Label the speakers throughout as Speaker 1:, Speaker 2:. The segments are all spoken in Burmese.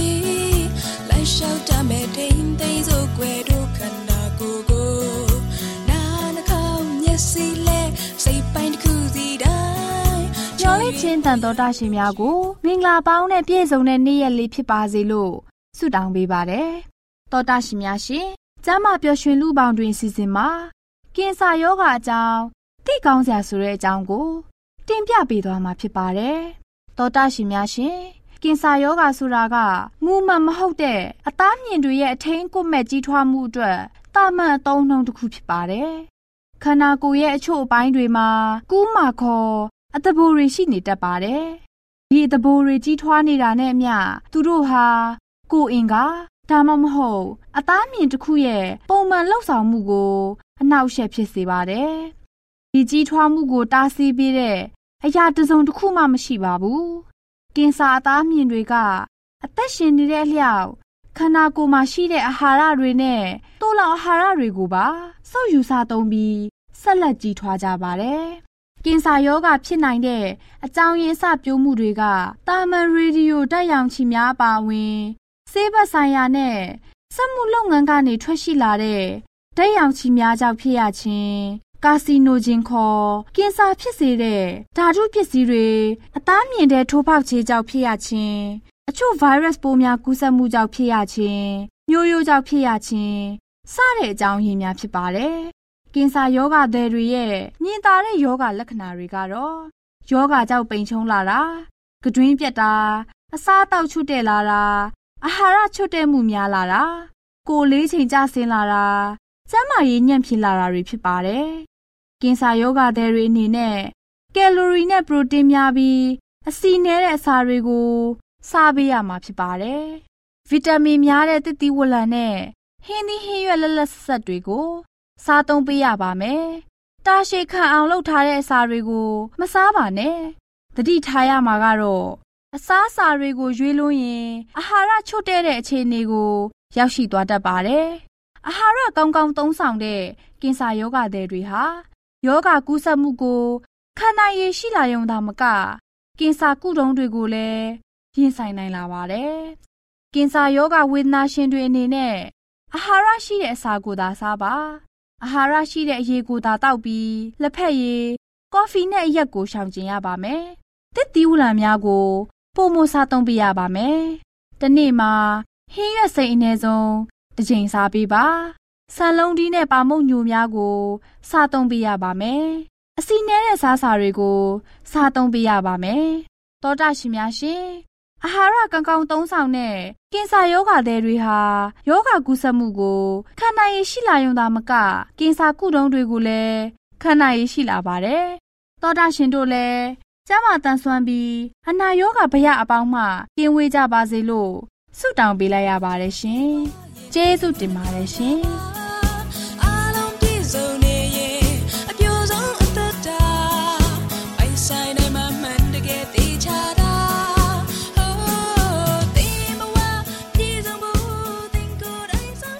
Speaker 1: ေ လိုက်လျှောက်တမဲ့ထိန်သိမ်းစို့ွယ်တို့ခန္ဓာကိုယ်ကိုနာနှကောင်းမျက်စိလဲစိတ်ပိုင်းတစ်ခုစီတိုင်း
Speaker 2: ညောလေးချင်းတန်တော်တာရှင်များကိုမင်္ဂလာပေါင်းနဲ့ပြည့်စုံတဲ့နေ့ရက်လေးဖြစ်ပါစေလို့ဆုတောင်းပေးပါတယ်တော်တာရှင်များရှင်ကျမ်းမာပျော်ရွှင်လူပေါင်းတွင်စီစဉ်မှာကင်ဆာယောဂအကြောင်းသိကောင်းစရာဆိုတဲ့အကြောင်းကို တင်ပြပေးသွားမှာဖြစ်ပါတယ်တော်တာရှင်များရှင် ကင်ဆာယောဂါဆိုတာကမူမှန်မဟုတ်တဲ့အသားမြင်တွေရဲ့အထင်းကိုမဲ့ကြီးထွားမှုအတွက်တာမန်အသုံးနှုန်းတစ်ခုဖြစ်ပါတယ်။ခန္ဓာကိုယ်ရဲ့အချို့အပိုင်းတွေမှာကူးမာခေါ်အသဘိုးတွေရှိနေတတ်ပါတယ်။ဒီအသဘိုးတွေကြီးထွားနေတာနဲ့အမျှသူတို့ဟာကိုယ်အင်ကဒါမှမဟုတ်အသားမြင်တစ်ခုရဲ့ပုံမှန်လှုပ်ဆောင်မှုကိုအနှောက်အယှက်ဖြစ်စေပါတယ်။ဒီကြီးထွားမှုကိုတားဆီးပေးတဲ့အရာတစုံတစ်ခုမှမရှိပါဘူး ကင်ဆာအသားမြင်တွေက အသက်ရှင်နေတဲ့အလျောက်ခန္ဓာကိုယ်မှာရှိတဲ့အာဟာရတွေနဲ့တိုးလောင်အာဟာရတွေကိုပါစုပ်ယူစားသုံးပြီးဆက်လက်ကြီးထွားကြပါတယ်။ကင်ဆာရောဂါဖြစ်နိုင်တဲ့အကြောင်းရင်းစပြိုးမှုတွေကတာမန်ရေဒီယိုတက်ရောင်ခြည်များပါဝင်ဆေးဘက်ဆိုင်ရာနဲ့စက်မှုလုပ်ငန်းကနေထွက်ရှိလာတဲ့ဓာတ်ရောင်ခြည်များကြောင့်ဖြစ်ရခြင်း ကာစီနိုဂျင်ခေါ်ကင်ဆာဖြစ်စေတဲ့ဓာတုပစ္စည်းတွေအသားမြင်တဲ့ထိုးပေါက်ခြေကြောင့်ဖြစ်ရခြင်းအချို့ဗိုင်းရပ်စ်ပိုးများကူးစက်မှုကြောင့်ဖြစ်ရခြင်းမျိုးရိုးကြောင့်ဖြစ်ရခြင်းစတဲ့အကြောင်းရင်းများဖြစ်ပါတယ်။ကင်ဆာယောဂသည်တွေရဲ့ညင်သာတဲ့ယောဂလက္ခဏာတွေကတော့ယောဂကြောင့်ပိန်ချုံလာတာ၊ကတွင်းပြက်တာ၊အစားအသောက်ချွတ်တဲ့လာတာ၊အာဟာရချွတ်တဲ့မှုများလာတာ၊ကိုယ်လေးချိန်ကျဆင်းလာတာ၊ကျန်းမာရေးညံ့ဖျင်းလာတာတွေဖြစ်ပါတယ် ကင်ဆာယောဂသည်တွေအနေနဲ့ကယ်လိုရီနဲ့ပရိုတင်းများပြီးအဆီနည်းတဲ့အစာတွေကိုစားပေးရမှာဖြစ်ပါတယ်။ဗီတာမင်များတဲ့သစ်သီးဝလံနဲ့ဟင်းသီးဟင်းရွက်လက်လက်ဆက်တွေကို စားသုံးပေးရပါမယ်။တာရှည်ခံအောင်လုပ်ထားတဲ့အစာတွေကို မစားပါနဲ့။တတိထားရမှာကတော့အစားအစာတွေကိုရွေးလို့ရင်အာဟာရချို့တဲ့တဲ့အခြေအနေကို ရောက်ရှိသွားတတ်ပါတယ်။အာဟာရကောင်းကောင်းသုံးဆောင်တဲ့ကင်ဆာယောဂသည်တွေဟာ ယောဂကူးစက်မှုကိုခန္ဓာရည်ရှိလာရုံသာမကကင်ဆာကုထုံးတွေကိုလည်းရင်ဆိုင်နိုင်လာပါတယ်။ကင်ဆာယောဂဝေဒနာရှင်တွေအနေနဲ့အာဟာရရှိတဲ့အစာကိုသာစားပါအာဟာရရှိတဲ့အရေကိုသာတောက်ပြီးလက်ဖက်ရည်ကော်ဖီနဲ့အရက်ကိုရှောင်ကျဉ်ရပါမယ်တစ်သီးဥလံများကိုပိုမိုစားသုံးပေးရပါမယ်တနေ့မှာဟင်းရွက်စိမ်အနည်းဆုံးတစ်ချိန်စားပေးပါ ဆန်လုံးဒီနဲ့ပါမုတ်ညိုများကို စားသုံးပေးရပါမယ်အစီနဲတဲ့စားစာတွေကို စားသုံးပေးရပါမယ်တောတာရှင်များရှင်အာဟာရကောင်းကောင်းသုံးဆောင်တဲ့ကင်ဆာယောဂါတွေတွေဟာယောဂါကူးစက်မှုကိုခံနိုင်ရရှိလာရုံသာမကကင်ဆာကုတုံးတွေကိုလည်းခံနိုင်ရရှိလာပါတယ်။သောတာရှင်တို့လည်းကျမ်းမာတန်ဆွမ်းပြီးအနာယောဂါဗရအပေါင်းမှကင်းဝေးကြပါစေလို့ဆုတောင်းပေးလိုက်ရပါတယ်ရှင်။ကျေးဇူးတင်ပါတယ်ရှင်။။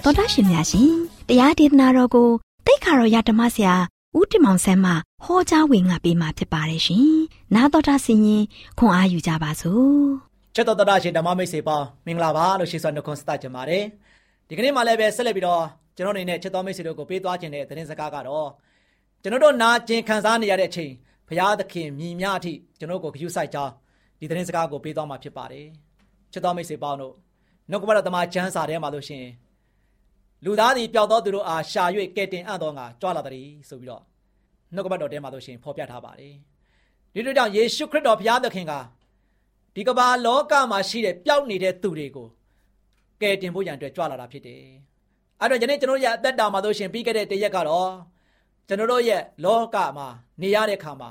Speaker 1: သောတာရှင်များရှင်တရားဒေသနာတော်ကိုတိတ်ခါတော်ရဓမ္မဆရာဦးတင်မောင်ဆန်းမှဟောကြားဝင်ငါပေးมาဖြစ်ပါတယ်ရှင်။နာတော်တာဆင်ရင်ခွန်အားယူကြပါစို့။
Speaker 3: ချစ်တော်တော်ရှင်ဓမ္မမိတ်ဆွေပေါင်းမင်္ဂလာပါလို့ရှိစွာနှုတ်ခွန်းဆက်ကြပါတယ်။ဒီကနေ့မှလည်းပဲဆက်လက်ပြီးတော့ကျွန်တော်အနေနဲ့ချစ်တော်မိတ်ဆွေတို့ကိုပေးသွားခြင်းတဲ့သတင်းစကားကတော့ကျွန်တော်တို့နာကျင်ခံစားနေရတဲ့အချိန်ဘုရားသခင်မြည်များအထိကျွန်တော်ကိုဂရုစိုက်ကြောင်းဒီသတင်းစကားကိုပေးသွားမှာဖြစ်ပါတယ်။ချစ်တော်မိတ်ဆွေပေါင်းတို့နှုတ်ကပတော်တမန်ကျမ်းစာထဲမှာလို့ရှင် လူသားသည်ပျောက်သောသူတို့အားရှာ၍ကဲတင်အံ့သောငါကြွလာသည်ဆိုပြီးတော့နှုတ်ကပတ်တော်ထဲမှာဆိုရှင်ဖော်ပြထားပါတယ်ဒီလိုကြောင့်ယေရှုခရစ်တော်ဘုရားသခင်ကဒီကမ္ဘာလောကမှာရှိတဲ့ပျောက်နေတဲ့သူတွေကိုကယ်တင်ဖို့ရန်အတွက်ကြွလာတာဖြစ်တယ်အဲ့တော့ယနေ့ကျွန်တော်ရဲ့အသက်တာမှာဆိုရှင်ပြီးခဲ့တဲ့တရက်ကတော့ကျွန်တော်တို့ရဲ့လောကမှာနေရတဲ့ခါမှာ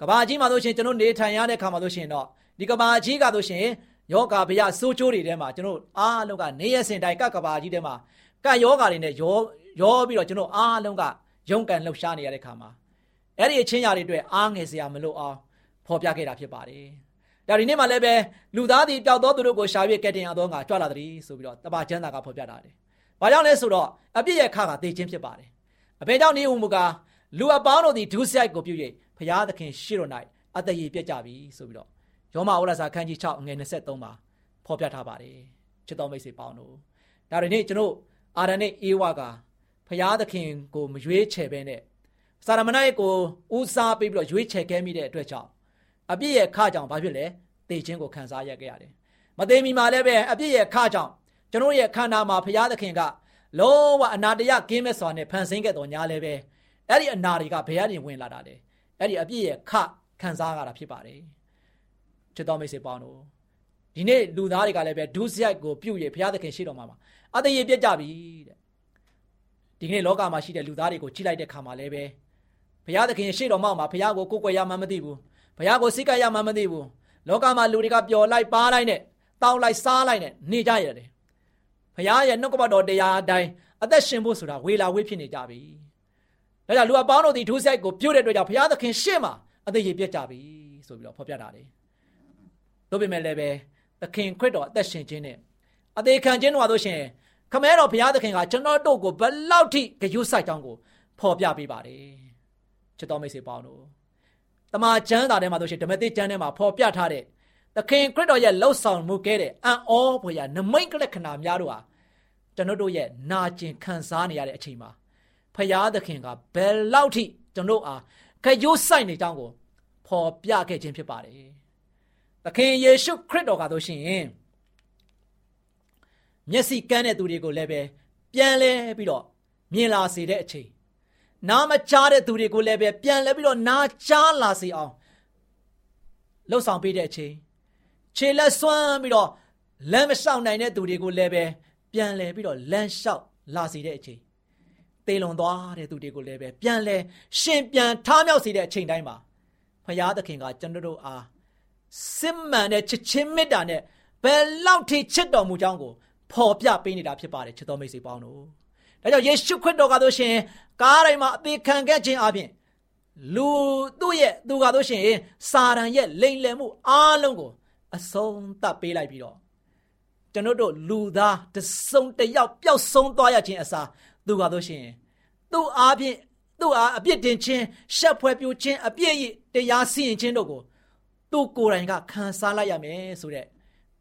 Speaker 3: ကဘာကြီးမှာဆိုရှင်ကျွန်တော်နေထိုင်ရတဲ့ခါမှာဆိုရှင်တော့ဒီကဘာကြီးကဆိုရှင်ယောဂဗျာစိုးချိုးတွေထဲမှာကျွန်တော်အားလုံးကနေရစင်တိုင်ကကဘာကြီးထဲမှာ ကယောဂါတွေနဲ့ရောရောပြီးတော့ကျွန်တော်အားလုံးကရုန်းကန်လှုပ်ရှားနေရတဲ့ခါမှာအဲ့ဒီအချင်းရာတွေအတွက်အားငယ်စရာမလိုအောင်ဖော်ပြခဲ့တာဖြစ်ပါတယ်။ဒါဒီနေ့မှလည်းပဲလူသားတွေပျောက်သောသူတို့ကိုရှာ၍ကဲတင်ရသောငါကြွလာသည်ဆိုပြီးတော့တပါကျမ်းစာကဖော်ပြတာတယ်။ဘာကြောင့်လဲဆိုတော့အပြစ်ရဲ့ခါကသေခြင်းဖြစ်ပါတယ်။အဘယ်ကြောင့်နေဦးမူကားလူအပေါင်းတို့သည်ဒုစရိုက်ကိုပြု၍ဖျားသခင်ရှေ့တော်၌အတရေပြတ်ကြပြီဆိုပြီးတော့ယောမဩရစာခန်းကြီး6ငွေ23မှာဖော်ပြထားပါတယ်။ချစ်တော်မိတ်ဆွေပေါင်းတို့ဒါဒီနေ့ကျွန်တော် အာရနဲ့အေဝါကဖျားသခင်ကိုမရွေးချယ်ဘဲနဲ့စာရမဏေကိုဦးစားပေးပြီးတော့ရွေးချယ်ခဲ့မိတဲ့အတွက်ကြောင့်အပြစ်ရဲ့ခကြောင့်ဘာဖြစ်လဲတေခြင်းကိုခံစားရခဲ့ရတယ်မသေးမီမှာလည်းပဲအပြစ်ရဲ့ခကြောင့်ကျွန်တော်ရဲ့ခန္ဓာမှာဖျားသခင်ကလုံးဝအနာတရကင်းမဲ့စွာနဲ့ဖန်ဆင်းခဲ့တော်ညာလည်းပဲအဲ့ဒီအနာတွေကဘယ်ကနေဝင်လာတာလဲအဲ့ဒီအပြစ်ရဲ့ခခံစားရတာဖြစ်ပါတယ်ချစ်တော်မိတ်ဆွေပေါင်းတို့ဒီနေ့လူသားတွေကလည်းပဲဒုစရိုက်ကိုပြုတ်ရဘုရားသခင်ရှိတော်မှာမှာ အသေးရပြက်ကြပြီတဲ့ဒီကနေ့လောကမှာရှိတဲ့လူသားတွေကိုကြည့်လိုက်တဲ့ခါမှာလည်းပဲဘုရားသခင်ရှေ့တော်မှာဘုရားကိုကိုးကွယ်ရမှမသိဘူးဘုရားကိုစိတ်ကရမှမသိဘူးလောကမှာလူတွေကပျော်လိုက်ပါလိုက်နဲ့တောင်းလိုက်စားလိုက်နဲ့နေကြရတယ်ဘုရားရဲ့နှုတ်ကပတ်တော်တရားအတိုင်းအသက်ရှင်ဖို့ဆိုတာဝေလာဝေးဖြစ်နေကြပြီဒါကြောင့်လူအပေါင်းတို့ဒီဒုစရိုက်ကိုပြုတ်တဲ့အတွက်ကြောင့်ဘုရားသခင်ရှေ့မှာအသေးရပြက်ကြပြီဆိုပြီးတော့ဖော်ပြတာတယ်တို့ပေမဲ့လည်းပဲသခင်ခရစ်တော်အသက်ရှင်ခြင်းနဲ့ အသေးခံခြင်းတို့ဟာဆိုရှင်ခမဲတော်ဘုရားသခင်ကကျွန်တော်တို့ကိုဘယ်လောက်ထိဂရုစိုက်ကြောင်းကိုဖော်ပြပေးပါတယ်ချစ်တော်မိတ်ဆွေပေါင်းတို့တမန်ကျမ်းစာထဲမှာဆိုရှင်ဓမ္မသစ်ကျမ်းထဲမှာဖော်ပြထားတဲ့သခင်ခရစ်တော်ရဲ့လှုပ်ဆောင်မှုခဲ့တဲ့အံ့ဩဖွယ်ရာနမိတ်ကလက္ခဏာများတို့ဟာကျွန်တော်တို့ရဲ့နာကျင်ခံစားနေရတဲ့အချိန်မှာဖရာသခင်ကဘယ်လောက်ထိကျွန်တော်အားခရုစိုက်နေကြောင်းကိုဖော်ပြခဲ့ခြင်းဖြစ်ပါတယ်။သခင်ယေရှုခရစ်တော်ကဆိုရှင် မျက်စိကန်းတဲ့သူတွေကိုလည်းပဲပြန်လဲပြီးတော့မြင်လာစေတဲ့အချိန်နားမကြားတဲ့သူတွေကိုလည်းပဲပြန်လဲပြီးတော့နားကြားလာစေအောင်လှုပ်ဆောင်ပေးတဲ့အချိန်ခြေလက်ဆွမ်းပြီးတော့လမ်းမလျှောက်နိုင်တဲ့သူတွေကိုလည်းပဲပြန်လဲပြီးတော့လမ်းလျှောက်လာစေတဲ့အချိန်သေလွန်သွားတဲ့သူတွေကိုလည်းပဲပြန်လဲရှင်ပြန်ထားမြောက်စေတဲ့အချိန်တိုင်းမှာဖရာသခင်ကကျွန်တော်တို့အားစစ်မှန်တဲ့ချစ်ချင်းမေတ္တာနဲ့ဘယ်လောက်ထိချစ်တော်မူကြောင်းကို ဖော်ပြပေးနေတာဖြစ်ပါတယ်ချစ်တော်မိတ်ဆွေပေါင်းတို့ဒါကြောင့်ယေရှုခရစ်တော်ကဆိုရှင်ကားတိုင်းမှာအသေးခံခဲ့ခြင်းအပြင်လူသူ့ရဲ့သူကဆိုရှင်စာရန်ရဲ့လိမ်လည်မှုအားလုံးကိုအဆုံးသတ်ပေးလိုက်ပြီးတော့ကျွန်တော်တို့လူသားတစုံတယောက်ပျောက်ဆုံးသွားရခြင်းအစားသူကဆိုရှင်သူ့အားဖြင့်သူ့အားအပြစ်တင်ခြင်းရှက်ဖွယ်ပြိုခြင်းအပြစ်ရတရားစီရင်ခြင်းတို့ကိုသူကိုယ်တိုင်ကခံစားလိုက်ရမယ်ဆိုတဲ့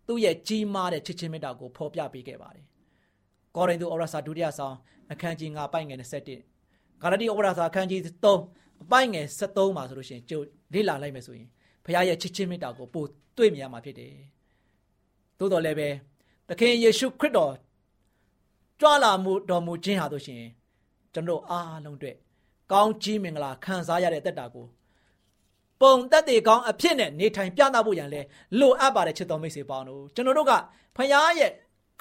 Speaker 3: သူ့ရဲ့ကြီးမားတဲ့ချစ်ချင်းမေတ္တာကိုဖော်ပြပေးခဲ့ပါတယ်။ကောရိန္သုဩဝါစာဒုတိယဆောင်အခန်းကြီး9ပိုက်ငယ်21ဂါလတိဩဝါစာအခန်းကြီး3အပိုက်ငယ်73မှာဆိုလို့ရှိရင်ကြိုလေ့လာလိုက်မယ်ဆိုရင်ဘုရားရဲ့ချစ်ချင်းမေတ္တာကိုပို့တွေ့မြင်ရမှာဖြစ်တယ်။သို့တော်လည်းပဲသခင်ယေရှုခရစ်တော်ကြွလာမှုတော်မူခြင်းဟာဆိုရှင်ကျွန်တော်အားလုံးအတွက်ကောင်းကြီးမင်္ဂလာခံစားရတဲ့တက်တာကို ပုံတက်တဲ့ကောင်းအဖြစ်နဲ့နေထိုင်ပြသဖို့ရန်လဲလိုအပ်ပါတယ်ချစ်တော်မိတ်ဆွေပေါင်းတို့ကျွန်တော်တို့ကဖခင်ရဲ့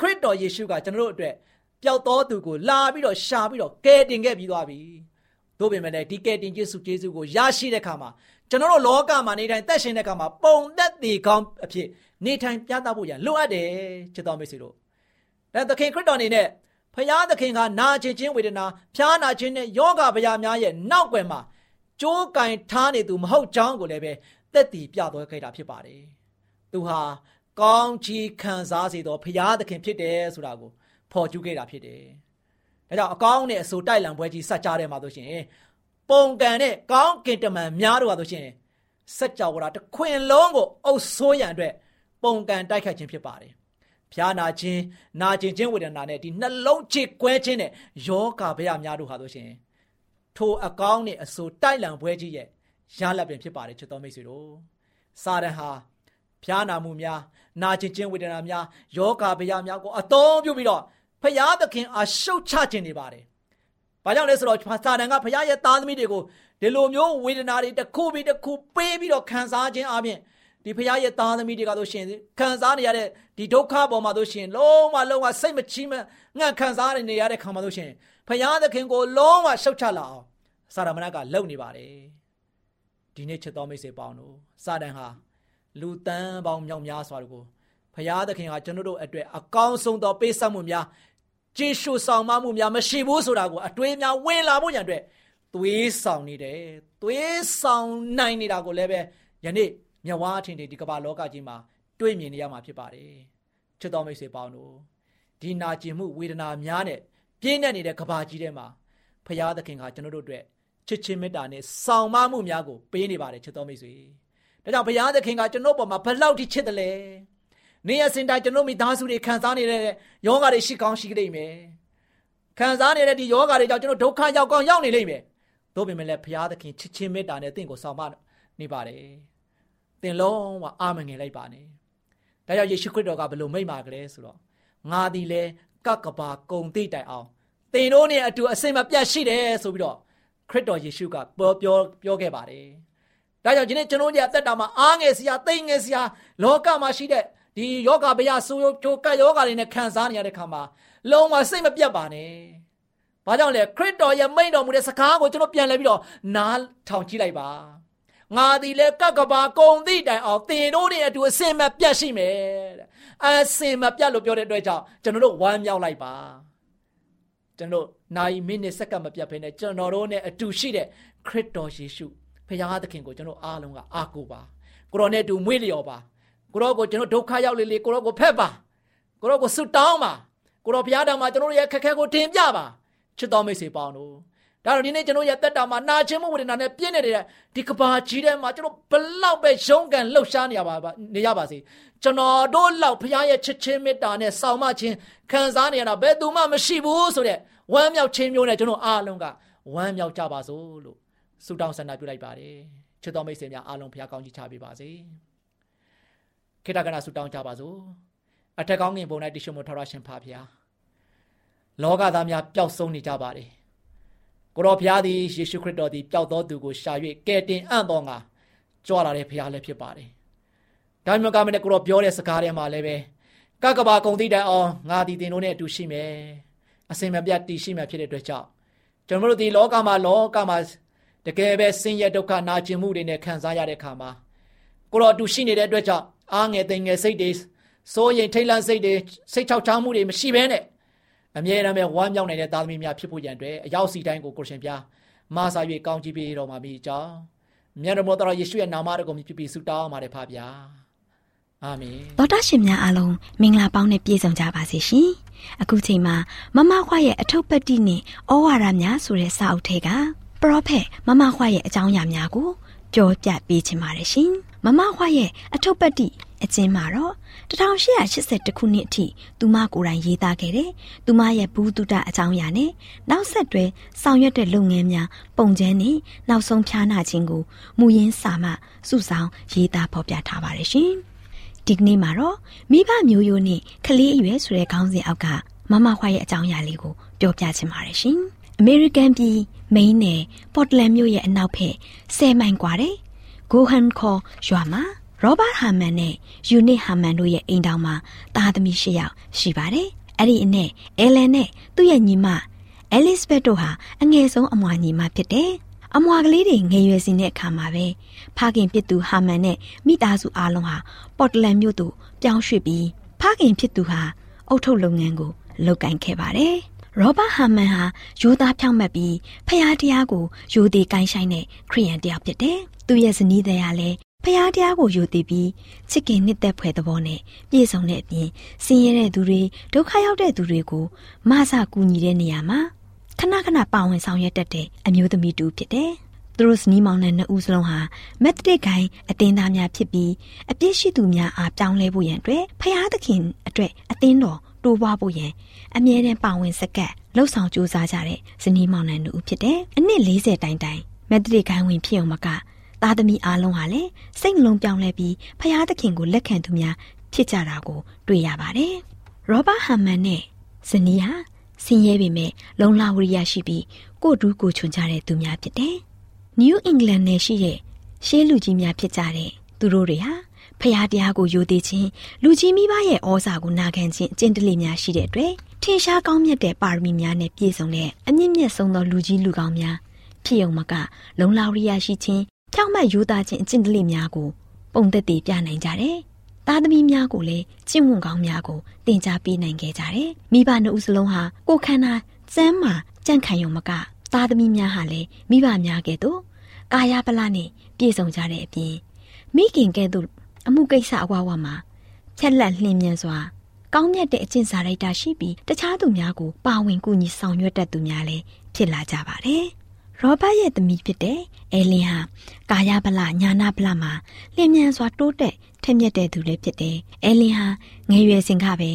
Speaker 3: ခရစ်တော်ယေရှုကကျွန်တော်တို့အတွက်ပျောက်သောသူကိုလာပြီးတော့ရှာပြီးတော့ကယ်တင်ခဲ့ပြီးသွားပြီ။တို့ပေမဲ့လည်းဒီကယ်တင်ခြင်းစုကျေးဇူးကိုရရှိတဲ့အခါမှာကျွန်တော်တို့လောကမှာနေထိုင်သက်ရှင်တဲ့အခါမှာပုံသက်တည်ကောင်းအဖြစ်နေထိုင်ပြသဖို့ရလိုအပ်တယ်ချစ်တော်မိတ်ဆွေတို့ဒါသခင်ခရစ်တော်အနေနဲ့ဖခင်သခင်ကနာကျင်ခြင်းဝေဒနာဖျားနာခြင်းနဲ့ယောဂဗျာများရဲ့နောက်ွယ်မှာ ကြိုးကင်ထားနေသူမဟုတ်ကြောင်းကိုလည်းပဲသက်တည်ပြတော်ခဲ့တာဖြစ်ပါတယ်သူဟာကောင်းချီးခံစားစေသောဖခင်သခင်ဖြစ်တယ်ဆိုတာကိုဖော်ကျူးခဲ့တာဖြစ်တယ်ဒါကြောင့်အကောင်းနဲ့အဆိုတိုက်လံပွဲကြီးစัจကြားထဲမှာဆိုရှင်ပုံကန်တဲ့ကောင်းကင်တမန်များတို့ဟာဆိုရှင်စัจ java တခွင်လုံးကိုအုပ်ဆိုးရန်အတွက်ပုံကန်တိုက်ခိုက်ခြင်းဖြစ်ပါတယ်။ဖျားနာခြင်းနာကျင်ခြင်းဝေဒနာနဲ့ဒီနှလုံးချစ်ကွဲခြင်းနဲ့ယောဂဗျာများတို့ဟာဆိုရှင် ထိုအကောင်းနဲ့အဆိုတိုက်လံပွဲကြီးရဲ့ရလပ်ပင်ဖြစ်ပါတယ်ချစ်တော်မိတ်ဆွေတို့။စာရန်ဟာဖျားနာမှုများနာကျင်ခြင်းဝေဒနာများယောဂဗျာများကိုအသုံးပြုပြီးတော့ဖျားသခင်အားရှုတ်ချခြင်းနေပါတယ်။ဘာကြောင့်လဲဆိုတော့စာတန်ကဘုရားရဲ့သားသမီးတွေကိုဒီလိုမျိုးဝေဒနာတွေတစ်ခုပြီးတစ်ခုပေးပြီးတော့ခံစားခြင်းအပြင်ဒီဘုရားရဲ့သားသမီးတွေကဆိုရှင်ခံစားနေရတဲ့ဒီဒုက္ခပေါ်မှာဆိုရှင်လုံးဝလုံးဝစိတ်မချီးမငန့်ခံစားနေရတဲ့ခံမှာဆိုရှင် ဘုရားသခင်ကိုလုံးဝရှုတ်ချလာအောင်စာရမဏကလှုပ်နေပါတယ်ဒီနေ့ချစ်တော်မိတ်ဆွေပေါင်းတို့စာတန်ဟာလူတန်းပေါင်းမြောက်များစွာတို့ကိုဘုရားသခင်ဟာကျွန်တော်တို့အတွက်အကောင်းဆုံးသောပေးဆက်မှုများကျေရှုဆောင်မမှုများမရှိဘူးဆိုတာကိုအတွေးများဝင်လာဖို့ရန်အတွက်သွေးဆောင်နေတယ်သွေးဆောင်နိုင်နေတာကိုလည်းပဲယနေ့မြဝါထင်တယ်ဒီကမ္ဘာလောကကြီးမှာတွေ့မြင်နေရမှာဖြစ်ပါတယ်ချစ်တော်မိတ်ဆွေပေါင်းတို့ဒီနာကျင်မှုဝေဒနာများနဲ့ ပြင်းနေနေတဲ့ကမ္ဘာကြီးထဲမှာဖရာသခင်ကကျွန်တော်တို့အတွက်ချစ်ချင်းမေတ္တာနဲ့ဆောင်မမှုများကိုပေးနေပါတယ်ချစ်တော်မိတ်ဆွေဒါကြောင့်ဘုရားသခင်ကကျွန်တော်ပေါ်မှာဘလောက်ထိချစ်တယ်လဲနေရစင်တိုင်းကျွန်တော်မိသားစုတွေခံစားနေတဲ့ယောဂတွေရှိကောင်းရှိကြလိမ့်မယ်ခံစားနေတဲ့ဒီယောဂတွေကြောင့်ကျွန်တော်ဒုက္ခရောက်ကောင်းရောက်နေလိမ့်မယ်တို့ပေမဲ့လည်းဘုရားသခင်ချစ်ချင်းမေတ္တာနဲ့တင့်ကိုဆောင်မနေပါတယ်သင်လုံးဝအာမငယ်လိုက်ပါနဲ့ဒါကြောင့်ယေရှုခရစ်တော်ကဘယ်လိုမိန့်ပါကလေးဆိုတော့ငါသည်လည်း ကကဘာကုံတိတိုင်အောင်သင်တို့နဲ့အတူအစိမ့်မပြတ်ရှိတယ်ဆိုပြီးတော့ခရစ်တော်ယေရှုကပြောပြောပြောခဲ့ပါတယ်ဒါကြောင့်ဒီနေ့ကျွန်တော်တို့ရဲ့အသက်တာမှာအားငယ်စရာသိငယ်စရာလောကမှာရှိတဲ့ဒီယောဂဗျာဆိုးရိုးချိုကတ်ယောဂတွေနဲ့ခံစားနေရတဲ့ခါမှာလုံးဝစိတ်မပြတ်ပါနဲ့။ဘာကြောင့်လဲခရစ်တော်ရဲ့မိန့်တော်မူတဲ့စကားကိုကျွန်တော်ပြန်လဲပြီးတော့နားထောင်ကြည့်လိုက်ပါ။ငါသည်လည်းကကဘာကုံသည့်တိုင်အောင်သင်တို့နဲ့အတူအစင်မပြတ်ရှိမယ်တဲ့ အစင်မပြတ်လို့ပြောတဲ့အတွက်ကြောင့်ကျွန်တော်တို့ဝမ်းမြောက်လိုက်ပါ။ကျွန်တော်နိုင်မိနစ်စက္ကန့်မပြတ်ဖ ೇನೆ ကျွန်တော်တို့နဲ့အတူရှိတဲ့ခရစ်တော်ယေရှုဖခင်သခင်ကိုကျွန်တော်အားလုံးကအားကိုးပါ။ကိုရောနဲ့အတူမွေးလျော်ပါ။ကိုရောကိုကျွန်တော်ဒုက္ခရောက်လေလေကိုရောကိုဖက်ပါကိုရောကိုဆွတောင်းပါကိုရောဘုရားတော်မှာကျွန်တော်ရဲ့ခက်ခဲကိုတင်ပြပါချစ်တော်မိတ်ဆွေပေါင်းတို့ ဒါတော့ဒီနေ့ကျွန်တော်ရဲ့တက်တာမှာနာခြင်းမဝေဒနာနဲ့ပြည့်နေတဲ့ဒီကဘာကြီးထဲမှာကျွန်တော်ဘလောက်ပဲရုန်းကန်လှုပ်ရှားနေရပါနေရပါစေကျွန်တော်တို့လောက်ဘုရားရဲ့ချစ်ချင်းမေတ္တာနဲ့ဆောင်မခြင်းခံစားနေရတာဘယ်သူမှမရှိဘူးဆိုတဲ့ဝမ်းမြောက်ခြင်းမျိုးနဲ့ကျွန်တော်အားလုံးကဝမ်းမြောက်ကြပါစို့လို့ဆုတောင်းဆန္ဒပြုလိုက်ပါတယ်ချစ်တော်မိတ်ဆွေများအားလုံးဘုရားကောင်းကြီးချပေးပါစေခေတ္တကနာဆုတောင်းကြပါစို့အထက်ကောင်းငင်ပုံ၌တရှိမထရရှင်ဖာဖျားလောကသားများပျောက်ဆုံးနေကြပါတယ် ကိုတော်ဖျားသည်ယေရှုခရစ်တော်သည်ပျောက်သောသူကိုရှာ၍ကယ်တင်အံ့သောငါကြွလာတဲ့ဖျားလည်းဖြစ်ပါတယ်ဒါမျိုးကမနဲ့ကိုတော်ပြောတဲ့စကားထဲမှာလည်းပဲကကဘာကုံတိတိုင်အောင်ငါသည်တင်တို့နဲ့အတူရှိမယ်အစင်မပြတ်တည်ရှိမယ်ဖြစ်တဲ့အတွက်ကြောင့်ကျွန်တော်တို့ဒီလောကမှာလောကမှာတကယ်ပဲဆင်းရဲဒုက္ခနာကျင်မှုတွေနဲ့ခံစားရတဲ့အခါမှာကိုတော်အတူရှိနေတဲ့အတွက်ကြောင့်အားငယ်သိငယ်စိတ်တွေစိုးရင်ထိတ်လန့်စိတ်တွေစိတ်ချောက်ချားမှုတွေမရှိဘဲနဲ့ အမြဲတမ်းပဲဝမ်းမြောက်နေတဲ့သားသမီးများဖြစ်ဖို့ရန်အတွက်အရောက်စီတိုင်းကိုကိုရှင်ပြမဆာ၍ကောင်းချီးပေးတော်မှာမိကြောင်းမြတ်တော်တော်ယေရှုရဲ့နာမတော်ကိုမြည်ပြီးဆုတောင်းပါတယ်ဖပါဗျာအာမင်
Speaker 1: တော်တာရှင်များအားလုံးမင်္ဂလာပေါင်းနဲ့ပြည့်စုံကြပါစေရှင်အခုချိန်မှာမမခွရဲ့အထုပ်ပတ္တိနဲ့ဩဝါဒများဆိုတဲ့စာအုပ်ထဲကပရောဖက်မမခွရဲ့အကြောင်းအရာများကိုပြောပြပေးချင်ပါတယ်ရှင် မမမခွားရဲ့အထုပ်ပတ်တိအကျဉ်းမှာတော့1882ခုနှစ်အထိသူမကိုယ်တိုင်ရေးသားခဲ့တယ်။သူမရဲ့ဘူးတုတအကြောင်းအရာနဲ့နောက်ဆက်တွဲဆောင်ရွက်တဲ့လုပ်ငန်းများပုံကျန်းနဲ့နောက်ဆုံးဖြားနာခြင်းကိုမူရင်းစာမှစုဆောင်ရေးသားဖော်ပြထားပါတယ်ရှင်။ဒီကနေ့မှာတော့မိဘမျိုးရိုးနဲ့ကလေးအရွယ်ဆိုတဲ့ခေါင်းစဉ်အောက်ကမမခွားရဲ့အကြောင်းအရာလေးကိုပြောပြချင်ပါတယ်ရှင်။အမေရိကန်ပြည်မိန်းနယ်ပေါ်တလန်မြို့ရဲ့အနောက်ဘက်10မိုင်ကွာတဲ့ ဂိုဟန်ခေါ်ရွာမှာရောဘတ်ဟာမန်နဲ့ယူနစ်ဟာမန်တို့ရဲ့အိမ်တောင်မှာသားသမီး၈ယောက်ရှိပါတယ်။အဲ့ဒီအနဲ့အဲလန်နဲ့သူ့ရဲ့ညီမအဲလစ်ဘက်တို့ဟာအငယ်ဆုံးအမွာညီမဖြစ်တယ်။အမွာကလေးတွေငယ်ရွယ်စဉ်တဲ့အခါမှာပဲဖခင်ဖြစ်သူဟာမန်နဲ့မိသားစုအားလုံးဟာပေါ်တလန်မြို့သို့ပြောင်းရွှေ့ပြီးဖခင်ဖြစ်သူဟာအုတ်ထုတ်လုပ်ငန်းကိုလုပ်ကိုင်ခဲ့ပါတယ်။ ရောဘတ်ဟာမန်ဟာယူသားဖြောင့်မတ်ပြီးဖျားတရားကိုယူသည်ကိုင်းဆိုင်တဲ့ခရိယန်တယောက်ဖြစ်တယ်။သူ့ရဲ့ဇနီးတဲ့ကလည်းဖျားတရားကိုယူတည်ပြီးချစ်ခင်နှစ်သက်ဖွယ်သဘောနဲ့ပြည့်စုံတဲ့အပြင်ဆင်းရဲတဲ့သူတွေဒုက္ခရောက်တဲ့သူတွေကိုမဆကူညီတဲ့နေရာမှာခဏခဏပါဝင်ဆောင်ရွက်တတ်တဲ့အမျိုးသမီးတူဖြစ်တယ်။သူတို့စနီးမောင်နဲ့နှစ်ဦးစလုံးဟာမက်သဒစ်ဂိုင်းအတင်းသားများဖြစ်ပြီးအပြစ်ရှိသူများအားပြောင်းလဲဖို့ရန်အတွက်ဖျားသခင်အတွက်အသင်းတော် တိုးပွားဖို့ရန်အမြဲတမ်းပါဝင်စကပ်လှုပ်ဆောင်ကြိုးစားကြတဲ့ဇနီးမောင်နှံတို့ဖြစ်တယ်။အနှစ်40တိုင်တိုင်မက်သဒစ်ဂိုင်းဝင်ဖြစ်အောင်မကသားသမီးအားလုံးဟာလည်းစိတ်နှလုံးပြောင်းလဲပြီးဖယားသခင်ကိုလက်ခံသူများဖြစ်ကြတာကိုတွေ့ရပါတယ်။ရောဘတ်ဟမ်မန်နဲ့ဇနီးဟာဆင်းရဲပေမဲ့လုံလဝရိယရှိပြီးကိုတူးကိုချွန်ကြတဲ့သူများဖြစ်တယ်။ New England နယ်ရှိတဲ့ရှေးလူကြီးများဖြစ်ကြတဲ့သူတို့တွေဟာ ဖယားတရားကိုယိုသေးခြင်းလူကြီးမိဘရဲ့ဩဇာကိုနာခံခြင်းအကျင့်တလေများရှိတဲ့အတွက်ထင်ရှားကောင်းမြတ်တဲ့ပါရမီများနဲ့ပြည့်စုံတဲ့အမြင့်မြတ်ဆုံးသောလူကြီးလူကောင်းများဖြစ်ုံမက လုံလဝရိယရှိခြင်းဖြောင့်မတ်ယူသားခြင်းအကျင့်ကလေးများကိုပုံသက်တည်ပြနိုင်ကြတယ်။သားသမီးများကိုလည်းကျင့်ဝတ်ကောင်းများကိုသင်ကြားပေးနိုင်ခဲ့ကြတယ်။မိဘနှစ်ဦးစလုံးဟာကိုခန္ဓာစမ်းမာကြန့်ခိုင်ရုံမကသားသမီးများဟာလည်းမိဘများကဲ့သို့ကာယပလနဲ့ပြည့်စုံကြတဲ့အပြင်မိခင်ကဲ့သို့ အမှုကိစ္စအဝဝမှာဖြက်လက်လှင်မြန်စွာကောင်းမြတ်တဲ့အကျင့်စာရိုက်တာရှိပြီးတခြားသူများကိုပါဝင်ကူညီဆောင်ရွက်တတ်သူများလည်းဖြစ်လာကြပါတယ်။ရောဘတ်ရဲ့သမီးဖြစ်တဲ့အဲလင်ဟာကာယဗလညာနာဗလမှာလျင်မြန်စွာတိုးတက်ထက်မြက်တဲ့သူလည်းဖြစ်တယ်။အဲလင်ဟာငယ်ရွယ်စဉ်ကပဲ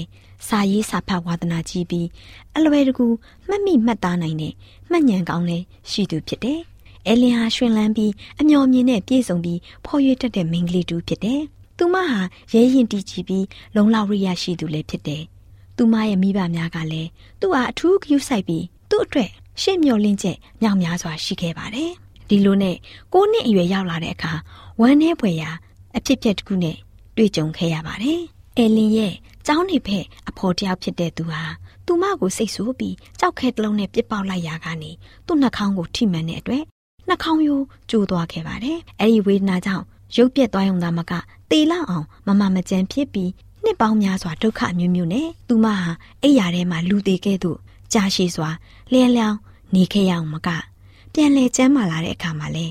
Speaker 1: စာရေးစာဖတ်ဝါသနာကြီးပြီးအလွယ်တကူမှတ်မိမှတ်သားနိုင်တဲ့မှတ်ဉာဏ်ကောင်းလည်းရှိသူဖြစ်တယ်။အဲလင်ဟာရှင်လန်းပြီးအမျော်မြင်နဲ့ပြည့်စုံပြီးဖော်ရွေတတ်တဲ့မိန်းကလေးတူဖြစ်တယ်။ သူမဟာရဲရင်တီးကြည့်ပြီးလုံလောက်ရိယရှိသူလည်းဖြစ်တယ်။သူမရဲ့မိဘများကလည်းသူ့ဟာအထူးဂရုစိုက်ပြီးသူ့အတွက်ရှေ့မျှော်လင့်ချက်မြောက်များစွာရှိခဲ့ပါတယ်။ဒီလိုနဲ့ကိုနှစ်အရွယ်ရောက်လာတဲ့အခါဝမ်းနဲ့ဖွယ်ရာအဖြစ်ပြက်တစ်ခုနဲ့တွေ့ကြုံခဲ့ရပါတယ်။အဲလင်ရဲ့ကျောင်းနေဖက်အဖော်တယောက်ဖြစ်တဲ့သူဟာသူမကိုစိတ်ဆိုးပြီးကြောက်ခဲတလုံးနဲ့ပြစ်ပေါက်လိုက်ရာကနေသူ့နှာခေါင်းကိုထိမှန်တဲ့အတွက်နှာခေါင်းရိုးကျိုးသွားခဲ့ပါတယ်။အဲဒီဝေဒနာကြောင့်ရုပ်ပြက်သွားရုံသာမက တေလောက်အောင်မမမကြမ်းဖြစ်ပြီးနှစ်ပေါင်းများစွာဒုက္ခမျိုးမျိုးနဲ့သူမဟာအိယာထဲမှာလူသေးခဲ့သူကြာရှည်စွာလျှဲလျောင်းနေခဲ့ရအောင်မက ပြန်လဲကျမ်းမာလာတဲ့အခါမှာလဲ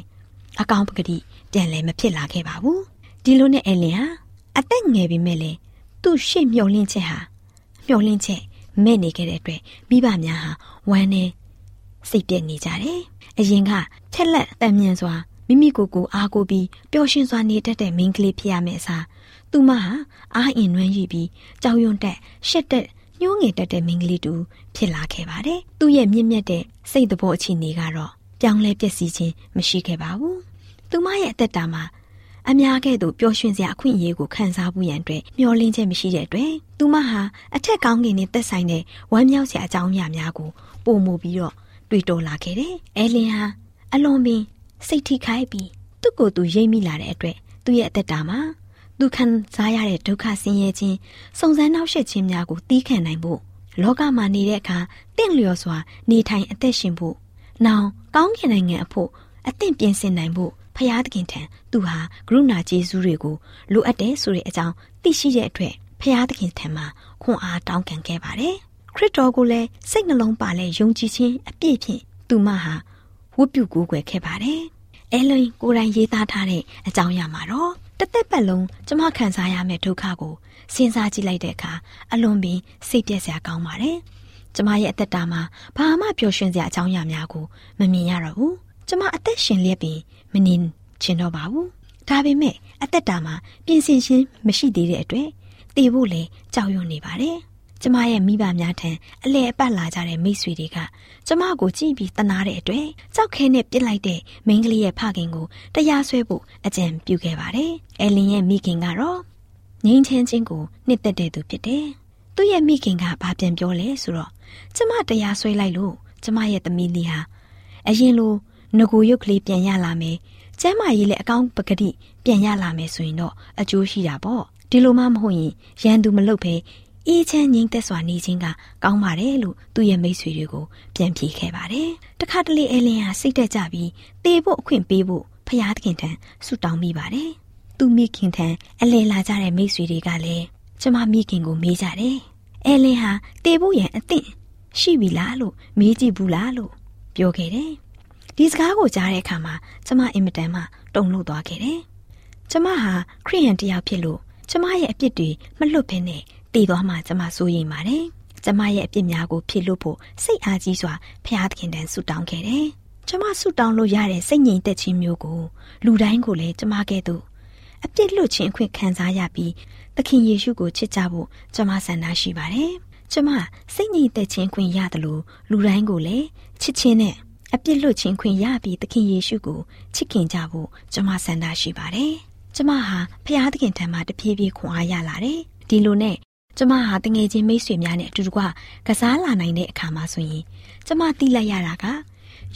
Speaker 1: အကောင်ပကတိပြန်လဲမဖြစ်လာခဲ့ပါဘူးဒီလိုနဲ့အလင်ဟာအသက်ငယ်ပြီမဲ့လဲသူ့ရှေ့မျောလင့်ချက်ဟာမျောလင့်ချက်မဲ့နေခဲ့တဲ့အတွက်မိဘများဟာဝမ်းနဲ့စိတ်ပြည့်နေကြတယ်အရင်ကထက်လက်တန်မြန်စွာ မိမိကိုယ်ကိုအားကိုပြီးပျော်ရွှင်စွာနေတတ်တဲ့မိန်းကလေးဖြစ်ရမယ့်အစားသူမဟာအားအင်နွမ်းရည်ပြီးကြောင်ရွံတက်ရှက်တက်ညှိုးငယ်တက်တဲ့မိန်းကလေးတူဖြစ်လာခဲ့ပါတယ်။သူ့ရဲ့မြင့်မြတ်တဲ့စိတ်သဘောအခြေအနေကတော့ပြောင်းလဲပျက်စီးခြင်းမရှိခဲ့ပါဘူး။သူမရဲ့အသက်တာမှာအများကဲ့သို့ပျော်ရွှင်စရာအခွင့်အရေးကိုခံစားမှုရန်အတွက်မျှော်လင့်ချက်မရှိတဲ့အတွက်သူမဟာအထက်ကောင်းကင်နဲ့သက်ဆိုင်တဲ့ဝမ်းမြောက်စရာအကြောင်းအရာများကိုပုံမူပြီးတော့တွေ့တော်လာခဲ့တယ်။အဲလင်ဟာအလွန်ပင် စိတ်ထိခိုက်ပြီးသူ့ကိုယ်သူရိပ်မိလာတဲ့အတွက်သူ့ရဲ့အသက်တာမှာသူခံစားရတဲ့ဒုက္ခဆင်းရဲခြင်းစုံစမ်းနှောက်ယှက်ခြင်းများကိုတီးခံနိုင်ဖို့လောကမှာနေတဲ့အခါတင့်လျော်စွာနေထိုင်အသက်ရှင်ဖို့နောင်ကောင်းကင်နိုင်ငံအဖို့အသင့်ပြင်ဆင်နိုင်ဖို့ဖရာသခင်ထံသူဟာကရုဏာကျေးဇူးတွေကိုလိုအပ်တယ်ဆိုတဲ့အကြောင်းသိရှိတဲ့အတွက်ဖရာသခင်ထံမှာခွန်အားတောင်းခံခဲ့ပါတယ်ခရစ်တော်ကိုလည်းစိတ်နှလုံးပါလဲယုံကြည်ခြင်းအပြည့်ဖြင့်သူမဟာ ဝတ်ပြုကိုးကွယ်ခဲ့ပါတယ်အဲလွင်ကိုယ်တိုင်ရေးသားထားတဲ့အကြောင်းအရာမှာတော့တသက်ပတ်လုံးကျမခံစားရမယ့်ဒုက္ခကိုစဉ်းစားကြည့်လိုက်တဲ့အခါအလွန်ပင်စိတ်ပြည့်စရာကောင်းပါတယ်။ကျမရဲ့အသက်တာမှာဘာမှပျော်ရွှင်စရာအကြောင်းအရာများကိုမမြင်ရတော့ဘူး။ကျမအသက်ရှင်လျက်ပင်မနေချင်တော့ပါဘူး။ဒဒါပေမဲ့အသက်တာမှာပြင်ဆင်ခြင်းမရှိသေးတဲ့အတွက်သေဖို့လည်းကြောက်ရွံ့နေပါတယ် ကျမရဲ့မိဘများထံအလဲအပတ်လာကြတဲ့မိတ်ဆွေတွေကကျမကိုကြည့်ပြီးတနာတဲ့အတွက်ကြောက်ခဲနဲ့ပြစ်လိုက်တဲ့မိန်းကလေးရဲ့ဖခင်ကိုတရားစွဲဖို့အကြံပြုခဲ့ပါတယ်။အဲလင်ရဲ့မိခင်ကတော့ငိမ့်ချမ်းချင်းကိုနှစ်သက်တဲ့သူဖြစ်တယ်။သူ့ရဲ့မိခင်ကဘာပြန်ပြောလဲဆိုတော့ကျမတရားစွဲလိုက်လို့ကျမရဲ့သမီးလေးဟာအရင်လိုငကိုရုပ်ကလေးပြန်ရလာမယ်။ကျမ်းမာရေးလည်းအကောင်းပကတိပြန်ရလာမယ်ဆိုရင်တော့အကျိုးရှိတာပေါ့။ဒီလိုမှမဟုတ်ရင်ရန်သူမလုပ်ဘဲ အေးချမ်းငြိမ်သက်စွာနေခြင်းကကောင်းပါတယ်လို့သူ့ရဲ့မိတ်ဆွေတွေကိုပြန်ဖြေခဲ့ပါတယ်။တခါတလေအဲလင်ဟာစိတ်တက်ကြပြီးတေဖို့အခွင့်ပေးဖို့ဖျားသခင်ထံဆုတောင်းမိပါတယ်။သူ့မိခင်ထံအလဲလာကြတဲ့မိတ်ဆွေတွေကလည်းကျမမိခင်ကိုမေးကြတယ်။အဲလင်ဟာတေဖို့ရန်အသင့်ရှိပြီလားလို့မေးကြည့်ဘူးလားလို့ပြောခဲ့တယ်။ဒီစကားကိုကြားတဲ့အခါမှာကျမအင်မတန်မှတုန်လှုပ်သွားခဲ့တယ်။ကျမဟာခရိယန်တယောက်ဖြစ်လို့ကျမရဲ့အပြစ်တွေမလွတ်ဘဲနဲ့ တည်သွားမှကျမစိုးရိမ်ပါတယ်။ကျမရဲ့အပြစ်များကိုဖြေလို့ဖို့စိတ်အားကြီးစွာဖျားသခင်တန်ဆုတောင်းခဲ့တယ်။ကျမဆုတောင်းလို့ရတဲ့စိတ်ငြိမ်သက်ခြင်းမျိုးကိုလူတိုင်းကိုလည်းကျမကဲ့သို့အပြစ်လွတ်ခြင်းအခွင့်ခံစားရပြီးသခင်ယေရှုကိုချစ်ကြဖို့ကျမဆန္ဒရှိပါတယ်။ကျမစိတ်ငြိမ်သက်ခြင်းခွင့်ရတယ်လို့လူတိုင်းကိုလည်းချစ်ခြင်းနဲ့အပြစ်လွတ်ခြင်းခွင့်ရပြီးသခင်ယေရှုကိုချစ်ခင်ကြဖို့ကျမဆန္ဒရှိပါတယ်။ကျမဟာဖျားသခင်ထံမှတဖြည်းဖြည်းခွန်အားရလာတယ်။ဒီလိုနဲ့ ကျမဟာတငယ်ချင်းမိတ်ဆွေများနဲ့အတူတကွကစားလာနိုင်တဲ့အခါမှာဆိုရင်ကျမသိလိုက်ရတာက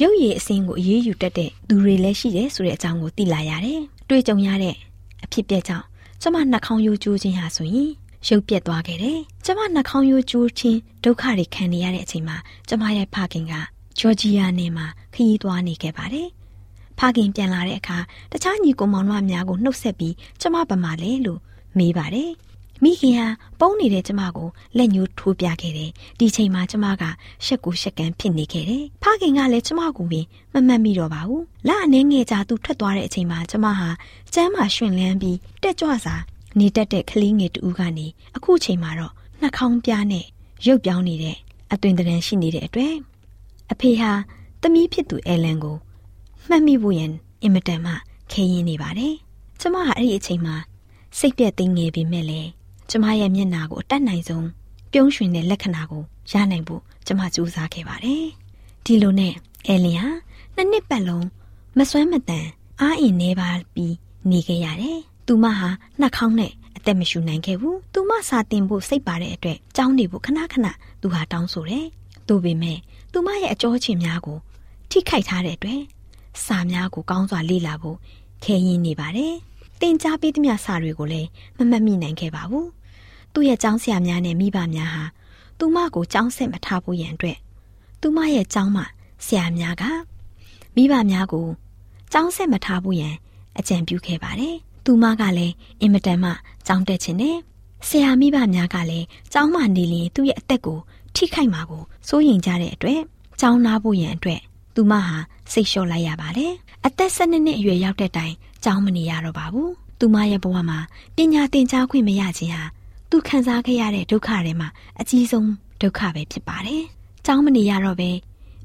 Speaker 1: ရုပ်ရည်အစင်းကိုအေးအေးယူတတ်တဲ့သူတွေလည်းရှိတယ်ဆိုတဲ့အကြောင်းကိုသိလာရတယ်။တွေ့ကြုံရတဲ့အဖြစ်ပြက်ကြောင့်ကျမနှာခေါင်းရိုးကျိုးခြင်းဟာဆိုရင်ရုပ်ပြက်သွားခဲ့တယ်။ကျမနှာခေါင်းရိုးကျိုးခြင်းဒုက္ခတွေခံနေရတဲ့အချိန်မှာကျမရဲ့ဖခင်ကဂျော်ဂျီယာနယ်မှာခရီးသွားနေခဲ့ပါတယ်။ဖခင်ပြန်လာတဲ့အခါတခြားညီကောင်မောင်နှမများကိုနှုတ်ဆက်ပြီးကျမဗမာလဲလို့မေးပါတယ်။ မိခင်ဟာပုံနေတဲ့ကျမကိုလက်ညှိုးထိုးပြခဲ့တယ်ဒီချိန်မှာကျမကရှက်ကူရှက်ကန်ဖြစ်နေခဲ့တယ်ဖခင်ကလည်းကျမကိုပင်မမှတ်မိတော့ပါဘူးလအနေငယ်ကြာသူထွက်သွားတဲ့အချိန်မှာကျမဟာကျမ်းမာရှင်လန်းပြီးတက်ကြွစွာနေတတ်တဲ့ကလေးငယ်တူကနေအခုချိန်မှာတော့နှာခေါင်းပြားနဲ့ရုပ်ပြောင်းနေတဲ့အသွင်တရံရှိနေတဲ့အတွက်အဖေဟာသမီးဖြစ်သူအဲလန်ကိုမှတ်မိဖို့ရန်အင်မတန်မှခဲရင်နေပါတယ်ကျမဟာအဲ့ဒီအချိန်မှာစိတ်ပြက်သိငယ်ပေမဲ့လည်း ကျမရဲ့မျက်နှာကိုအတတ်နိုင်ဆုံးပြုံးရွှင်တဲ့လက္ခဏာကိုရနိုင်ဖို့ကျမကြိုးစားခဲ့ပါတယ်။ဒီလိုနဲ့အဲလင်ဟာနှစ်နှစ်ပတ်လုံးမစွမ်းမတန်အားအင်နေပါပြီးနေခဲ့ရတယ်။သူမဟာနှာခေါင်းနဲ့အသက်မရှူနိုင်ခဲ့ဘူး။သူမစာတင်ဖို့စိတ်ပါတဲ့အတွက်ကြောင်းနေဖို့ခဏခဏသူဟာတောင်းဆိုတယ်။သို့ပေမဲ့သူမရဲ့အကြောချင်များကိုထိခိုက်ထားတဲ့အတွက်စာများကိုကောင်းစွာလေ့လာဖို့ခဲရင်နေပါတယ်။ တင်ကြားပေးသမျှစာတွေကိုလည်းမမတ်မိနိုင်ခဲ့ပါဘူး။သူ့ရဲ့ကျောင်းဆရာများနဲ့မိဘများဟာသူမကိုကျောင်းဆက်မထားဖို့ရန်အတွက်သူမရဲ့ကျောင်းမှဆရာများကမိဘများကိုကျောင်းဆက်မထားဖို့ရန်အကြံပြုခဲ့ပါတယ်။သူမကလည်းအင်မတန်မှကျောင်းတက်ခြင်းနဲ့ဆရာမိဘများကလည်းကျောင်းမှနေရင်သူ့ရဲ့အသက်ကိုထိခိုက်မှာကိုစိုးရိမ်ကြတဲ့အတွက်ကျောင်းနာဖို့ရန်အတွက် သူမဟာစိတ်လျှော့လိုက်ရပါတယ်။အသက်၁၂နှစ်အရွယ်ရောက်တဲ့တိုင်ကြောင်းမနေရတော့ပါဘူး။သူမရဲ့ဘဝမှာပညာသင်ကြားခွင့်မရခြင်းဟာသူခံစားခဲ့ရတဲ့ဒုက္ခတွေမှာအကြီးဆုံးဒုက္ခပဲဖြစ်ပါတယ်။ကြောင်းမနေရတော့ပဲ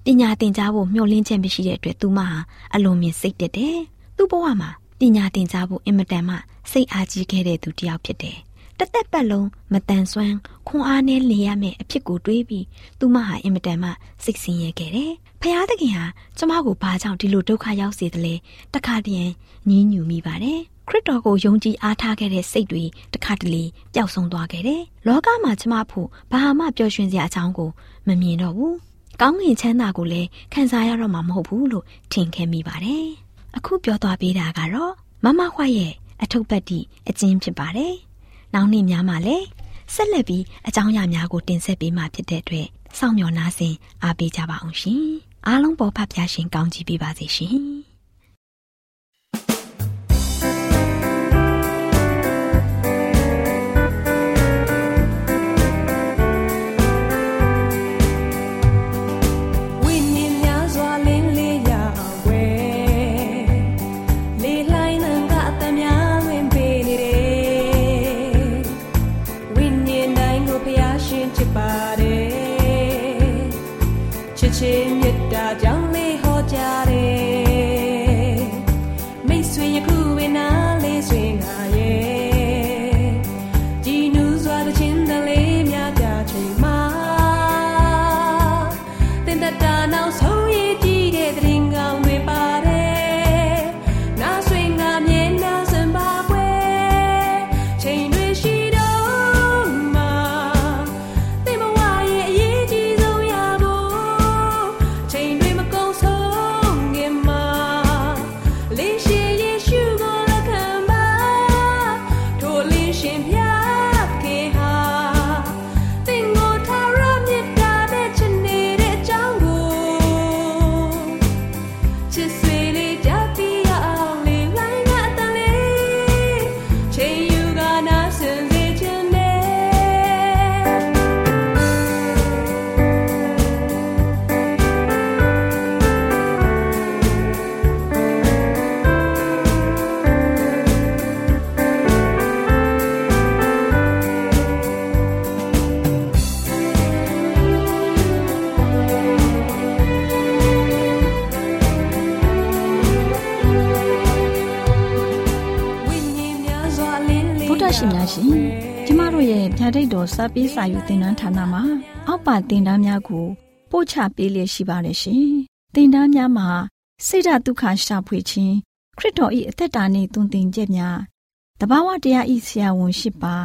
Speaker 1: ပညာသင်ကြားဖို့မျှော်လင့်ချက်မရှိတဲ့အတွက်သူမဟာအလွန်မြင်စိတ်တက်တယ်။သူ့ဘဝမှာပညာသင်ကြားဖို့အင်မတန်မှစိတ်အားကြီးခဲ့တဲ့သူတစ်ယောက်ဖြစ်တယ်။ တသက်ပတ်လုံးမတန်ဆွမ်းခွန်အားနဲ့နေရမယ့်အဖြစ်ကိုတွေးပြီးသူမဟာအင်မတန်မှစိတ်ဆင်းရဲခဲ့တယ်ဖယားသခင်ဟာကျမကိုဘာကြောင့်ဒီလိုဒုက္ခရောက်စေသလဲတခါတည်းညင်းညူမိပါတယ်ခရစ်တော်ကိုယုံကြည်အားထားခဲ့တဲ့စိတ်တွေတခါတလေပျောက်ဆုံးသွားခဲ့တယ်လောကမှာကျမဖို့ဘာမှပျော်ရွှင်စရာအကြောင်းကိုမမြင်တော့ဘူးကောင်းငင်ချမ်းသာကိုလည်းခံစားရတော့မှာမဟုတ်ဘူးလို့ထင်ခဲ့မိပါတယ်အခုပြောသွားပေးတာကတော့မမခွရဲ့အထုပ်ပတ်တိအကျဉ်းဖြစ်ပါတယ် နောက်နေ့များမှာလည်းဆက်လက်ပြီးအကြောင်းအရာများကိုတင်ဆက်ပေးမှာဖြစ်တဲ့အတွက်စောင့်မျှော်နားဆင်အားပေးကြပါအောင်ရှင်။အားလုံးပေါ်ဖဖျားရှင်ကောင်းချီးပေးပါစေရှင်။
Speaker 4: ရှ စပေးစာယူတင်နန်းဌာနမှာ အောက်ပါတင်ဒားများကို ပို့ချပေးလျက်ရှိပါတယ်ရှင်တင်ဒားများမှာဆိဒ္ဓတုခရှာဖွေခြင်းခရစ်တော်၏အသက်တာနှင့်တုန်တင်ကြများတဘာဝတရားဤဆရာဝန်ရှိပါ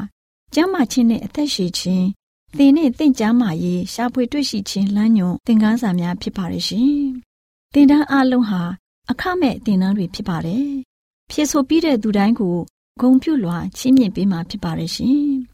Speaker 4: ကျမ်းမာခြင်းနှင့်အသက်ရှိခြင်းသင်နှင့်တင့်ကြမာရေးရှာဖွေတွေ့ရှိခြင်းလမ်းညွန်သင်ခန်းစာများဖြစ်ပါရဲ့ရှင်တင်ဒားအလုံးဟာအခမဲ့တင်ဒားတွေဖြစ်ပါတယ်ဖြစ်ဆိုပြီးတဲ့သူတိုင်းကိုဂုံပြုလွှာချီးမြှင့်ပေးမှာဖြစ်ပါတယ်ရှင်။